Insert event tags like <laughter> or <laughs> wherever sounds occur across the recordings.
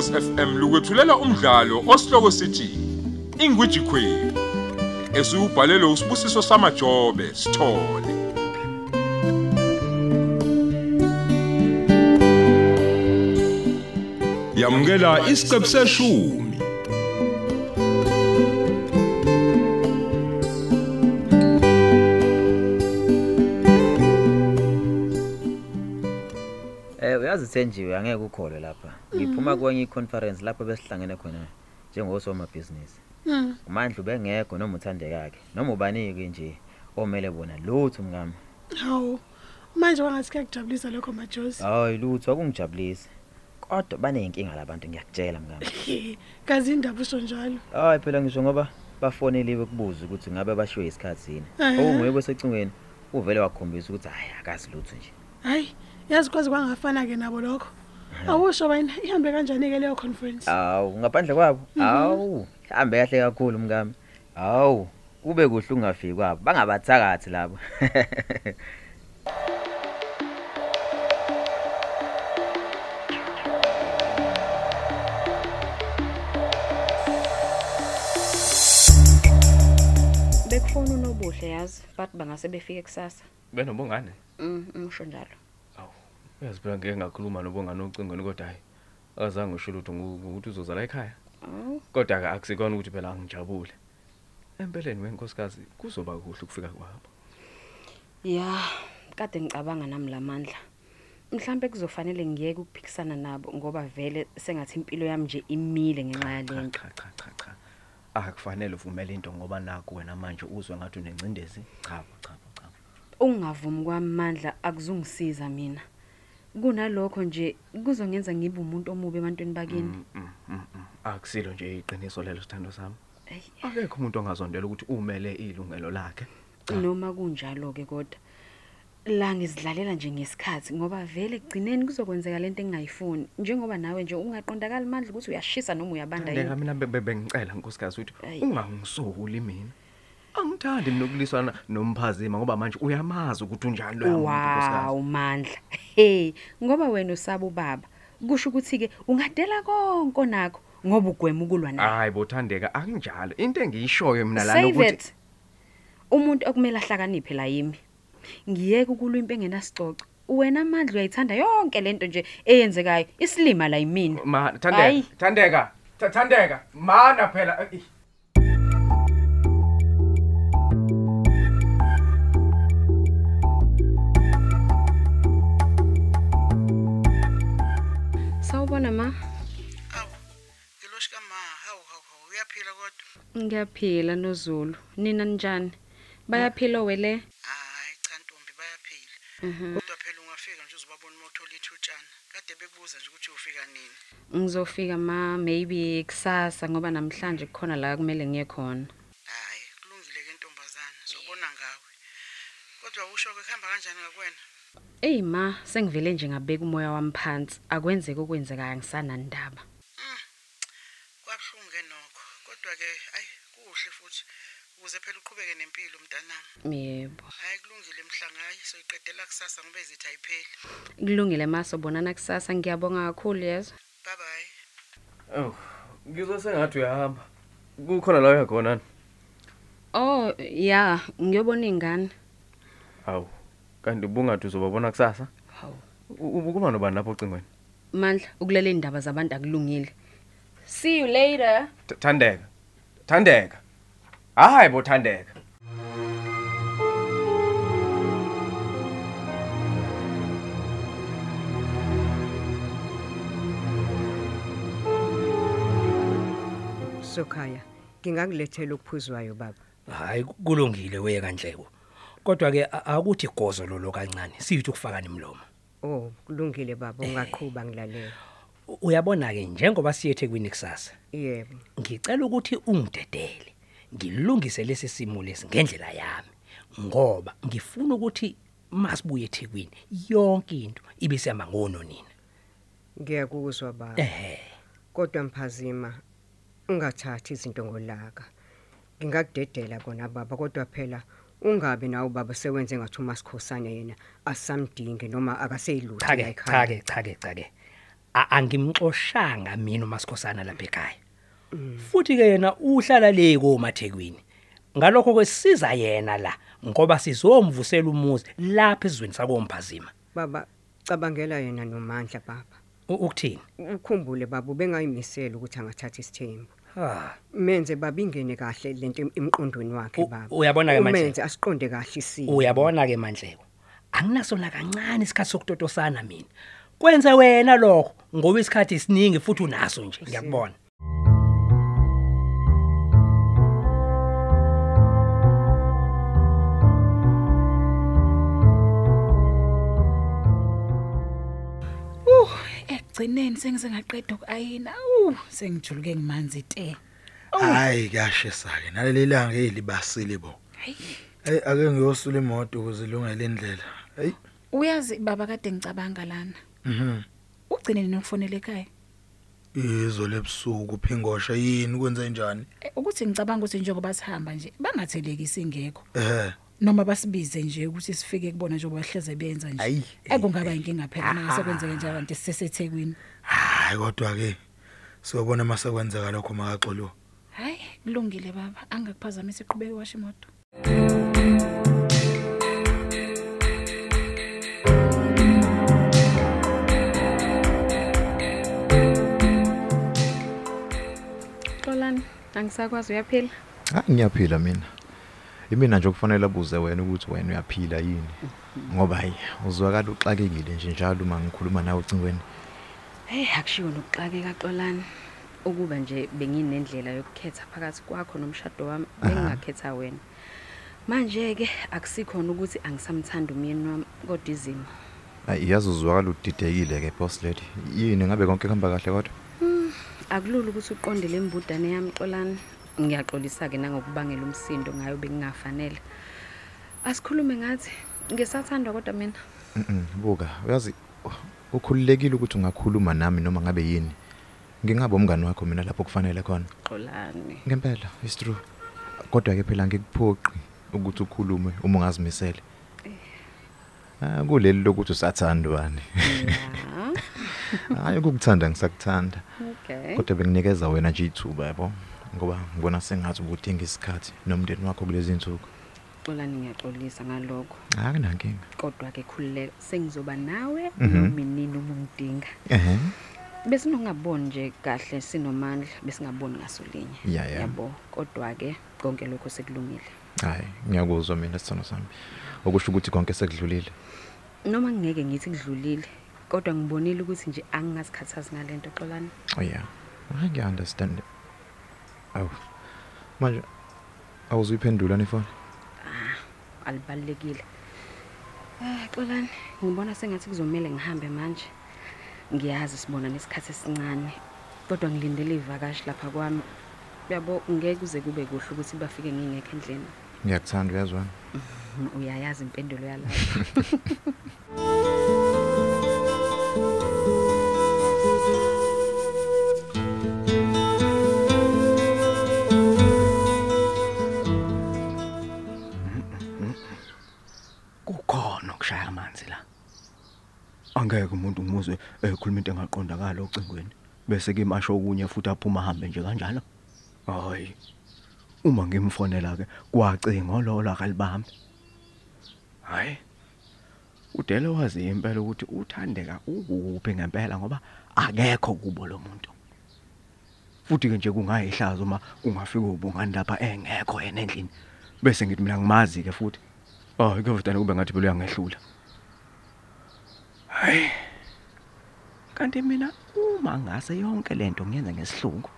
Ukhozi FM lukwethulela umdlalo osihloko sithi Ingwiji Queen. Esubhalelwe usibusiso samajobe sithole. Yamukela isiqebu seshumi. Eh uyazi Thenjiwe angeke ukhole lapha. Ngiphuma kwenye iconference lapho besihlangene khona njengosomabhizinisi. Mm. Umandla ubengekho noma uthandeka yakhe noma ubanike nje omele bona lutho mngami. Hawu. Manje wangathi kuyakujabulisa lokho majosi. Hayi lutho akungijabulisi. Kodwa baneyinkinga labantu ngiyakutshela mngami. <laughs> Kazi indaba usho njalo. Hayi phela ngisho ngoba bafoneliwe kubuza ukuthi ngabe bashiwe isikhathi yini. Ehhe. Okunguye kwesecingweni uvele wakhombisa ukuthi hayi akazi lutho nje. Hayi, yazi kwazi kwangafana ke nabo lokho. Awusho wena ihambe kanjani ke leyo conference? Awu ngaphandle kwabo. Awu hambe kahle kakhulu mngami. Awu kube kuhle ungafiki kwabo. Bangabathakathi labo. bekufona unobuhle yazi bathi bangase befike kusasa benobungane mm ngisho njalo uyazi phela ngeke ngakhuluma nobungane ocingweni kodwa hayi akazange usho lutho ngo- ukuthi uzozala ekhaya. Awu. Kodwa-ke akusikona ukuthi phela angijabule. Empeleni wenkosikazi kuzoba kuhle ukufika kwabo. Ya kade ngicabanga nami lamandla mhlambe kuzofanele ngiyeke ukuphikisana nabo ngoba vele sengathi impilo yami nje imile ngenxa yalento. cha cha cha cha. Akufanele uvumele into ngoba naku wena manje uzwe ngathi unencindezi cha cha cha ungavumi kwamandla akuzungisiza mina. Kunalokho nje kuzongenza ngibe umuntu omubi ebantwini bakini Mm, mm, mm, mm. akusilo nje iqiniso lelo sithando sami Eyi, akekho umuntu ongazondela ukuthi umele ilungelo lakhe cha. noma kunjalo ke kodwa la ngizidlalela nje ngesikhathi ngoba vele kugcineni kuzokwenzeka lento engingayifuni njengoba nawe nje ungaqondakala amandla ukuthi uyashisa noma uyabanda Ndeka yini mina be- be- bengicela nkosikazi ukuthi Ayi. ungangisokuli mina. Angithandi mina ukuliswana nomphazima ngoba manje uyamazi ukuthi unjani loya muntu nkosikazi. wow mandla. Hey ngoba wena usaba ubaba kusho ukuthi ke ungadela konke nakho ngoba ugwema ukulwa naye. Hayi bothandeka akunjalo. Into engiyishoyo mina la save ukuthi umuntu okumele ahlakaniphe la yimi. Ngiyeke ukulwa impe engenasicoco. Wena amandla uyayithanda yonke lento nje eyenzekayo. Isilima la yimina ma thandeka thandeka Tha- thandeka mana phela eh, sawubona ma Awu, ngiloshika ma, hawu hawu hawu, uyaphila kodwa? ngiyaphila nozulu nina njani bayaphila wele Hayi cha Ntombi bayaphila. Kodwa phela ungafika nje uzobabona uma uthola ithutshana. Kade bekubuza nje ukuthi ufika nini. ngizofika ma maybe kusasa ngoba namhlanje kukhona la kumele ngiye khona Hayi, kulungile ke ntombazana, sobona ngawe. Kodwa usho ke kuhamba kanjani ngakwena? Ey ma sengivele nje ngabeka umoya wami phansi akwenzeke okwenzekayo ngisanandaba Kwabhlungu ke nokho. Kodwa ke ayi kuhle futhi ukuze phela uqhubeke nempilo mntanami. yebo Hayi kulungile mhlangayi, soyiqedela kusasa ngoba izithi ayipheli. kulungile ma sobonana kusasa ngiyabonga kakhulu yezo Bye bye. Oh, ngizwe sengathi uyahamba. Kukhona la uyakhona. ni? oh ya ngiyobona ingane Awu. Kanti bungathi uzobabona kusasa? hawu U- Ubukuba nobani lapho ocingweni? mandla ukulela indaba zabantu akulungile see you later Th- Thandeka. Thandeka. Hayi bothandeka. Sokhaya, ngingakulethela ukuphuzwayo baba. hayi kulungile weye kanhleko kodwa ke akuthi gozo lolo kancane siyithi ukufaka nimlomo Oh, kulungile baba, ungaqhubha ngilalela. Uyabona ke njengoba siye eThekwini kusasa Yebo. ngicela ukuthi ungidedele ngilungise lesi simo lesi ngendlela yami ngoba ngifuna ukuthi masibuye eThekwini yonke into ibe sihamba ngononina Ngiyakuzwa baba. ehe Kodwa mphazima ungathathi izinto ngolaka. Ngingakudedela kona baba, kodwa phela ungabe nawe baba sewenze ngathi uMasikhosana yena asamdinge noma akaseyilutho cha ke la cha ekhaya. ke cha ke cha ke a- angimxoshanga mina uMasikhosana lapha ekhaya. Futhi ke yena uhlala le komathekwini. Ngalokho kwesiza yena la ngoba sizomvusela umuzi lapha ezweni sakomphazima. Baba cabangela yena nomandla baba. U- ukuthini? Ukhumbule baba ubengayimisela ukuthi angathatha isithembu. Ah menze babingene kahle lento em- emqondweni wakhe U- baba. uyabona-ke manje? menze asiqonde kahle isimo uyabona ke mandleko? Anginaso na kancane isikhathi sokutotosana mina. Kwenze wena lokho ngoba isikhathi isiningi futhi unaso nje ngiyakubona. Egcineni sengizengaqeda ukayina. Uh, sengijuluke ngimanzi te. hayi kashe sake naleli langa elibasile bo Hayi. hey ake ngiyosula imoto ukuze ilungele indlela hey Uyazi baba kade ngicabanga lana. mhm Ugcine nokufonela ekhaya. izolo lebusuku phingosha yini kwenze njani Eh, Ukuthi ngicabanga ukuthi njengoba sihamba nje bangathelekisi ingekho. eh Noma basibize nje ukuthi sifike kubona njengoba hleze benza nje. Ayi. Ekungaba inkinga phela mase kwenzeke nje kanti sisesethekwini. hayi kodwa ke siyobona mase kwenzeka lokho makaxolo Hayi, kulungile baba. Angakuphazamisa iqhubeke washa imoto. Xolani, angisakwazi uyaphila? Hayi ngiyaphila mina. Imina nje kufanele abuze wena ukuthi wena uyaphila yini. Ngoba hayi uzwakala uxakekile nje njalo uma ngikhuluma nawe ucingweni. Hey, akushiwo nokuxakeka Xolani. Ukuba nje benginendlela yokukhetha phakathi kwakho nomshado wami, bengingakhetha wena. Manje ke akusikhona ukuthi angisamthanda umyeni wami kodwa izimo. Hayi yazi uzwakala udidekile ke boss lady. Yini ngabe konke kuhamba kahle kodwa? Akulula ukuthi uqonde lembudane yami Xolani. Ngiyaxolisa ke nangokubangela umsindo ngayo bengingafanele. Asikhulume ngathi ngesathandwa kodwa mina. Mhm buka uyazi ukhululekile ukuthi ungakhuluma nami noma ngabe yini. Ngingabe umngani wakho mina lapho kufanele khona. Xolani. Ngempela it's true. Kodwa ke phela ngikuphoqi ukuthi ukhulume uma ungazimisele. Ah kuleli lokuthi usathandwani. Ya. <laughs> Hayi ukukuthanda ngisakuthanda. Okay. Kodwa benginikeza wena nje ithuba yabo ngoba ngibona sengathi ubudinga isikhathi nomndeni wakho kulezi insuku. Xolani ngiyaxolisa ngalokho. Akunankinga. Kodwa ke khululeka sengizoba nawe Mhm. noma inini uma ungidinga. Ehhe. Besinongaboni nje kahle sinomandla besingaboni ngasolinye. Ya, ya. Yabo. Kodwa ke konke lokho sekulungile. Hayi ngiyakuzwa mina sithando sami. Okusho ukuthi konke sekudlulile. Noma ngeke ngithi kudlulile, kodwa ngibonile ukuthi nje angingasikhathazi ngalento xolani. Oh yeah. Hayi ngiya understand. Aw. Manje awuzuyiphendula nifoni? Alibalekile. Eh xolani, ngibona sengathi kuzomela ngihambe manje. Ngiyazi sibona nesikhathi esincane. Kodwa ngilindele ivakashi lapha kwami. Yabo ngeke kuze kube kuhle ukuthi bafike ngingekho endlini. Ngiyakuthanda uyazwana. Uyayazi impendulo yalapho. <laughs> into engaqondakala ocingweni. Bese ke masho okunye futhi aphuma ahambe nje kanjalo. Hayi uma ngimfonela ke kwacinga ololo akalibambi hayi udele wazi impela ukuthi uthandeka ukuphi ngempela ngoba akekho kubo lo muntu. Futhi ke nje kungayihlazo uma kungafika ubungani lapha engekho yena endlini. Bese ngithi mina ngimazi ke futhi. Hayi ke futhi kube ngathi phela uyangehlula. Hayi kanti mina uma ngase yonke lento ngiyenza ngesihlungu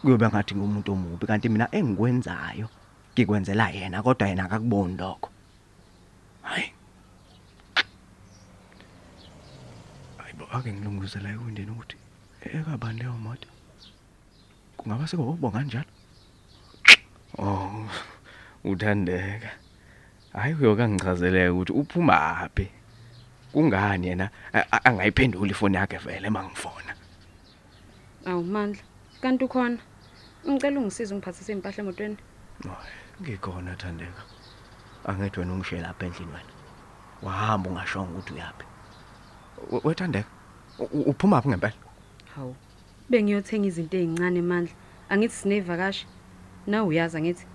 kuyobe ngathi ngumuntu omubi kanti mina engikwenzayo ngikwenzela yena kodwa yena akakuboni lokho. Hayi. Hayibo ake ngilunguzela ewindeni ukuthi ekabani leyo moto kungaba sekubo kanjalo? Oh uthandeka. Hayi uyoka ngichazeleke ukuthi uphuma phi? Kungani yena a- a- angayiphenduli ifoni yakhe vele mangifona Awumandla. Kanti ukhona? Ngicela ungisize ungiphathise impahla emotweni. ngikhona thandeka angithi wena ungishiye lapha endlini wena wahamba ungashonga ukuthi uyapi We- wethandeka U- uphuma phi ngempela Hawu. Bengiyothenga izinto ezincane emandla. Angithi sinevakashi. Na uyazi angithi.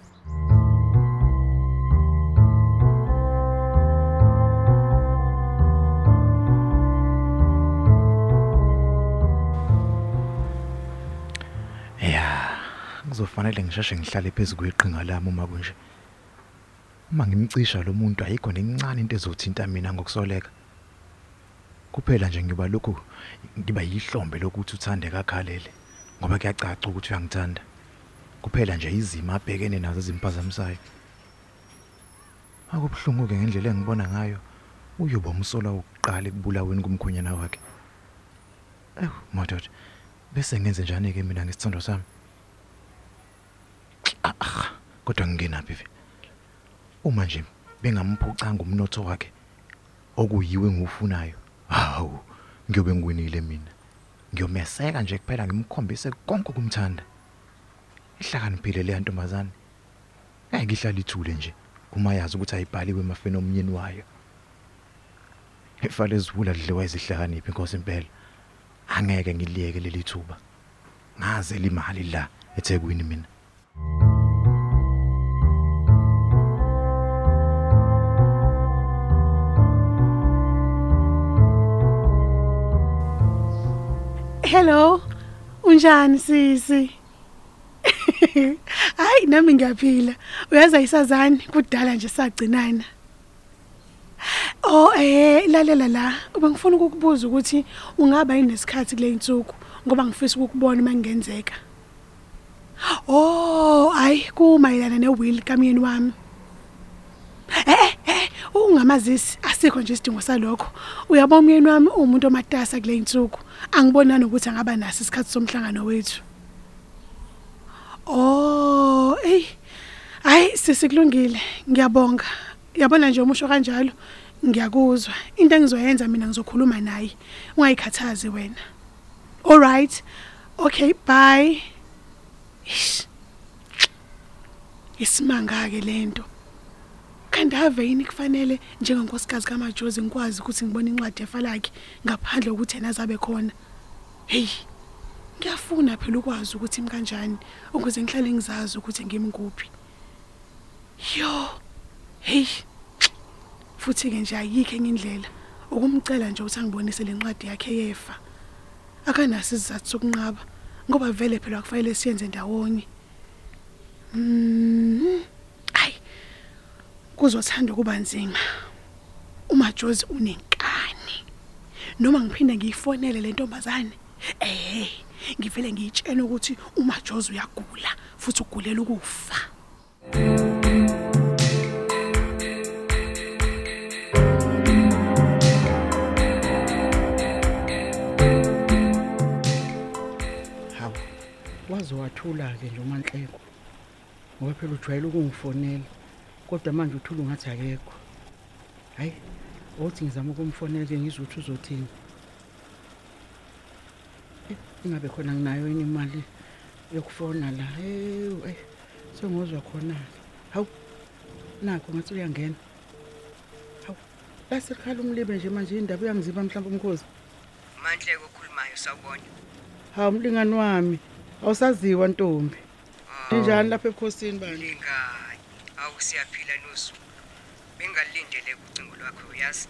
Kuzofanele ngisheshe ngihlale phezu kweqhinga lami uma kunje. Uma ngimcisha lo muntu ayikho nencane into ezothinta mina ngokusoleka. Kuphela nje ngiba lokhu ngiba yihlombe lokuthi uthande kakhalele ngoba kuyacaca ukuthi uyangithanda. Kuphela nje izimo abhekene nazo ezimpaza akubhlungu ke ngendlela engibona ngayo uyoba umsola wokuqala ekubulaweni kumkhonyana wakhe. Ewu madoda bese ngenze njani ke mina ngesithondo sami? Ah, kodwa ngingenaphi ve? Uma nje bengamphucanga umnotho wakhe okuyiwe ngufunayo hawu ngiyobe ngiwinile mina. Ngiyomeseka nje kuphela ngimkhombise konke ukumthanda ihlakaniphile le ntombazane ngeke ihlala ithule nje uma yazi ukuthi ayibhaliwe emafeni omnyeni wayo. Efale zivula lidliwa izihlakaniphi inkosi impela angeke ngiliyeke leli thuba. Ngaze limali la eThekwini mina. Hello. Unjani sisi? <laughs> Hayi nami ngiyaphila. Uyazi ayisazani kudala nje sagcinana. Oh eh lalela la. Ubengifuna ukukubuza ukuthi ungaba yinesikhathi kule insuku ngoba ngifisa ukukubona mangenzeka. Oh, hayi kumayelana newill kamyeni wami. Eh eh ungamazisi asikho nje isidingo salokho. Uyabona umyeni wami umuntu omatasa kule insuku. Angibonani ukuthi angaba naso isikhathi somhlangano wethu. Oh, ey. Hayi sisikulungile. Ngiyabonga. Yabona nje umusho kanjalo. Ngiyakuzwa. Into engizoyenza mina ngizokhuluma naye. Ungayikhathazi wena. All right. Okay, bye. Ish. Isimanga ke lento. Kanti ave yini kufanele njengenkosikazi kaMajozi ngikwazi ukuthi ngibone incwadi efa lakhe ngaphandle kokuthi yena azabe khona. Hey. Ngiyafuna phela ukwazi ukuthi imi kanjani ukuze ngihlale ngizazi ukuthi ngimi kuphi. Yo. Hey. Futhi ke nje ayikho enye indlela ukumcela nje ukuthi angibonise lencwadi yakhe yefa. Akanaso isizathu sokunqaba ngoba vele phela kufanele siyenze ndawonye. Mm. Ay. Kuzothanda kuba nzima. Uma Jozi unenkani. Noma ngiphinde ngiyifonele le ntombazane. Eh, ngivele ngiyitshene ukuthi uma Jozi uyagula futhi ugulela ukufa. Hawu. Waze wathula ke nje uManhleko. Ngoba phela ujwayele ukungifonela. Kodwa manje uthula ungathi akekho. Hayi. Othi ngizama ukumfonela ke ngizwe ukuthi uzothini. Eh, Ingabe khona nginayo yini imali yokufona la. Hey, eh. Sengozwa khona. Hawu. Nakho ngathi uyangena. Hawu. Bese khala umlibe nje manje indaba uyangiziba mhlawumbe umkhosi. Manhleko okhulumayo sawubona. Hawu mlingani wami. Awusaziwa ntombi. Njani lapha ebukhosini bani? Lingani. Awu siyaphila noZulu. Bengalindele ucingo lwakho uyazi.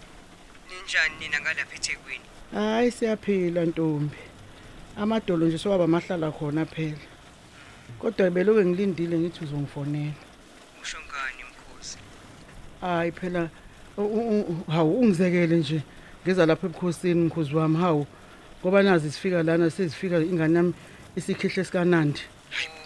Ninjani nina ngalapha eThekwini? Hayi siyaphila ntombi. Amadolo nje soba mahlala khona phela. Kodwa beloke ngilindile ngithi uzongifonela. Usho ngani mkhosi? Hayi phela u- u- u- hawu ungizekele nje ngeza lapha ebukhosini mkhozi wami hawu ngoba nazi sifika lana sezifika ingane yami isikhihle sikanandi. Usho lokho kanti mkhosi.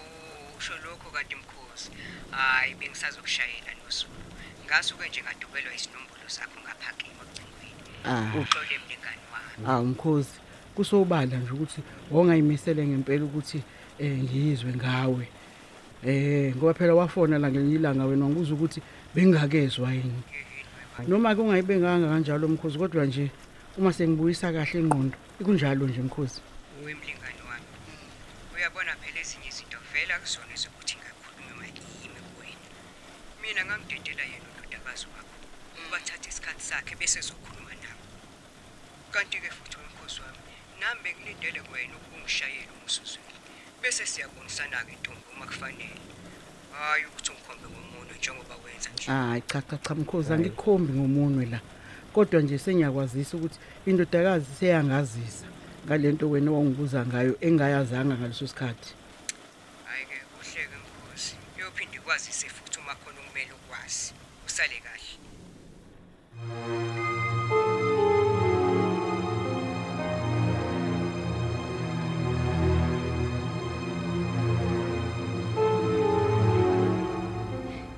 Hayi bengisazokushayela noZulu. Ngasuke nje ngadubelwa isinombolo sakho ngaphakima ocingweni. Ah. Uxole mlingani wami. Hawu mkhozi kusobala nje ukuthi wongayimisele ngempela ukuthi eh ngizwe ngawe. Eh ngoba phela wafona la ngelinye ilanga wena ngibuza ukuthi bengakezwa yini. Noma ke ungayibenganga kanjalo mkhozi kodwa nje uma sengibuyisa kahle ingqondo ikunjalo nje mkhozi. Uwe mlingani wami. Uyabona phela ezinye izinto vela kuzona ezokuthi. Mina ngangidedela yena udodakazi wakho. Ubathatha isikhathi sakhe bese ezokhuluma nawe. Kanti ke futhi wemkhosi wami nami bengilindele wena ukungishayela umzuzu. Bese siyabonisana ke ntombi uma kufanele. Hayi ukuthi ungikhombe ngomunwe njengoba wenza nje. Hayi cha cha cha mkhozi angikhombi ngomunwe la. Kodwa nje sengiyakwazisa ukuthi indodakazi seyangazisa ngalento wena wangibuza ngayo engayazanga ngaleso sikhathi. Hayi ke kuhleke mkhosi. Uyophinda ikwazise futhi uma khona okumele usale kahle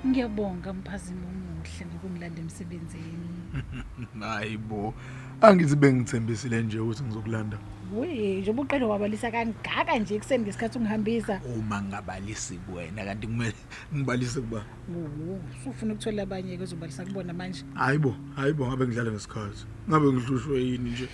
ngiyabonga mphazimo omuhle ngokungilanda emsebenzini. <laughs> Hayibo angithi bengithembisile nje ukuthi ngizokulanda. We njengoba uqeda wabalisa kangaka nje ekuseni ngesikhathi ungihambisa. Uma ngabalisi kuwena kanti kumele <laughs> ngibalise kuba. Wo sufuna ukuthola abanye-ke ozobalisa kubona manje. Hayibo hayibo ngabe ngidlala ngesikhathi. Ngabe ngihlushwe yini nje?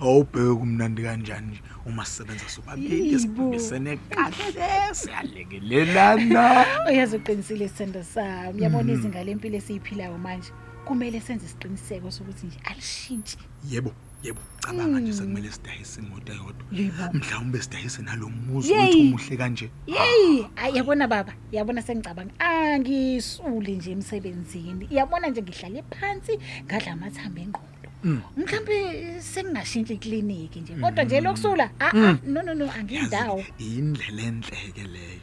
Awubheke kumnandi kanjani nje uma sisebenza sobabili Yibo. sibambisene kahle siyalekelelana. <laughs> Uyazi uqinisile isithando sami. Yabona izinga lempilo esiyiphilayo manje. Kumele senze isiqiniseko sokuthi nje alishintshi. Yebo yebo. Cabanga nje sekumele sidayise imoto eyodwa. Yebo. mhlawumbe sidayise nalo muzi Yeyi. wethu omuhle kanje. Yeyi ayi yabona baba yabona sengicabanga. Angisuli nje emsebenzini. Yabona nje ngihlale phansi ngadla amathambo engqondo. Mhlawumbe sengingashintshi ikliniki nje kodwa nje lokusula a a no no no angindawo. Indlela enhleke leyo.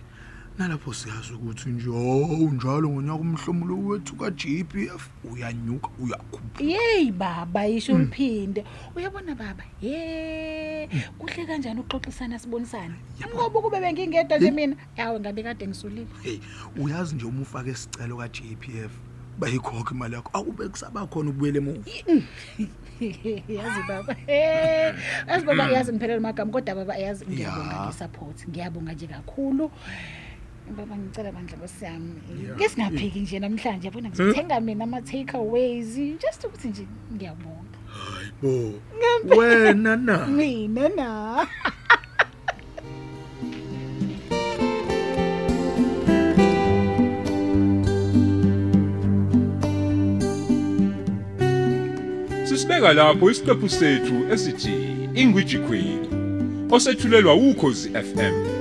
Nalapho siyazi ukuthi nje hawu njalo ngonyaka umhlomulo wethu ka-GPF uyanyuka uyakhuphuka. Yeyi baba isho uliphinde. Uyabona baba? Ye kuhle kanjani ukuxoxisana sibonisane? Ngoba kube bengingedwa nje mina yawe ngabe kade ngisulile. Hey uyazi nje uma ufake isicelo ka-GPF bayikhokha imali yakho. Akube kusaba khona ubuyele emuva. <laughs> Yazi baba. Eh, yazi baba yazi ngiphelele amagama kodwa baba yazi ngiyabonga Ya. ngesupport ngiyabonga nje kakhulu. Baba ngicela bandla bosiyami Ya. ke singaphiki nje namhlanje yabona ngithenga mina ama takeaways just ukuthi nje ngiyabonga. Bo. Wena na? <laughs> Mina na. <laughs> Sisibeka lapho isiqephu sethu esithi Ingwiji Queen osethulelwa ukhozi FM